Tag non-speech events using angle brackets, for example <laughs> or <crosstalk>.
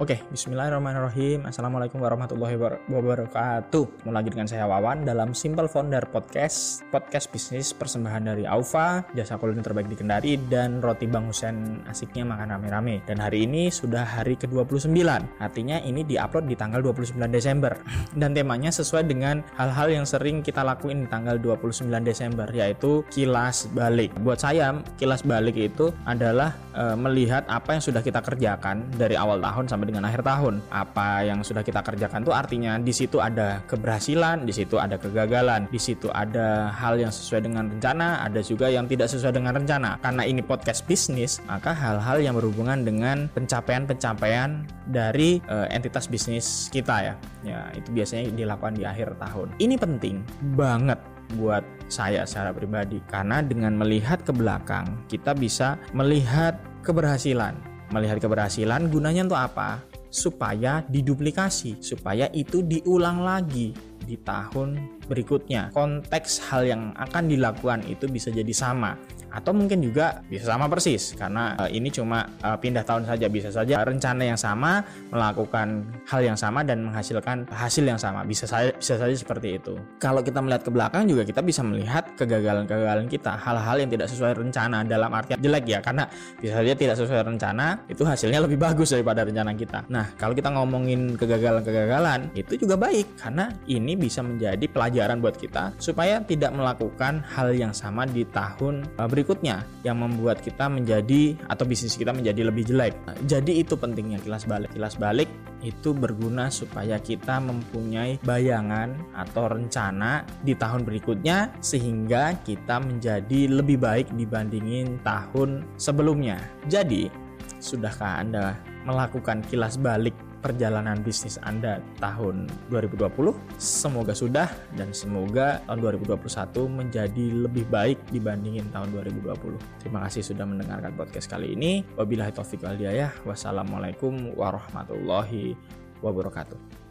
Oke, bismillahirrahmanirrahim. Assalamualaikum warahmatullahi wabarakatuh. Mulai lagi dengan saya Wawan dalam Simple Founder Podcast, podcast bisnis persembahan dari Aufa, jasa kuliner terbaik di Kendari, dan roti Bang Husen asiknya makan rame-rame. Dan hari ini sudah hari ke-29, artinya ini diupload di tanggal 29 Desember. <laughs> Dan temanya sesuai dengan hal-hal yang sering kita lakuin di tanggal 29 Desember, yaitu kilas balik. Buat saya, kilas balik itu adalah e, melihat apa yang sudah kita kerjakan dari awal tahun sampai dengan akhir tahun. Apa yang sudah kita kerjakan tuh artinya di situ ada keberhasilan, di situ ada kegagalan, di situ ada hal yang sesuai dengan rencana, ada juga yang tidak sesuai dengan rencana. Karena ini podcast bisnis, maka hal-hal yang berhubungan dengan pencapaian-pencapaian dari uh, entitas bisnis kita ya. Ya, itu biasanya dilakukan di akhir tahun. Ini penting banget buat saya secara pribadi karena dengan melihat ke belakang kita bisa melihat keberhasilan Melihat keberhasilan gunanya untuk apa? Supaya diduplikasi, supaya itu diulang lagi di tahun berikutnya. Konteks hal yang akan dilakukan itu bisa jadi sama atau mungkin juga bisa sama persis karena uh, ini cuma uh, pindah tahun saja bisa saja rencana yang sama melakukan hal yang sama dan menghasilkan hasil yang sama. Bisa saja bisa saja seperti itu. Kalau kita melihat ke belakang juga kita bisa melihat kegagalan-kegagalan kita. Hal-hal yang tidak sesuai rencana dalam artian jelek ya karena bisa saja tidak sesuai rencana itu hasilnya lebih bagus daripada rencana kita. Nah kalau kita ngomongin kegagalan-kegagalan itu juga baik karena ini bisa menjadi pelajaran buat kita supaya tidak melakukan hal yang sama di tahun uh, berikutnya yang membuat kita menjadi atau bisnis kita menjadi lebih jelek. Jadi itu pentingnya kilas balik. Kilas balik itu berguna supaya kita mempunyai bayangan atau rencana di tahun berikutnya sehingga kita menjadi lebih baik dibandingin tahun sebelumnya. Jadi, sudahkah Anda melakukan kilas balik perjalanan bisnis Anda tahun 2020. Semoga sudah dan semoga tahun 2021 menjadi lebih baik dibandingin tahun 2020. Terima kasih sudah mendengarkan podcast kali ini. Wabillahi taufiq wal hidayah. Wassalamualaikum warahmatullahi wabarakatuh.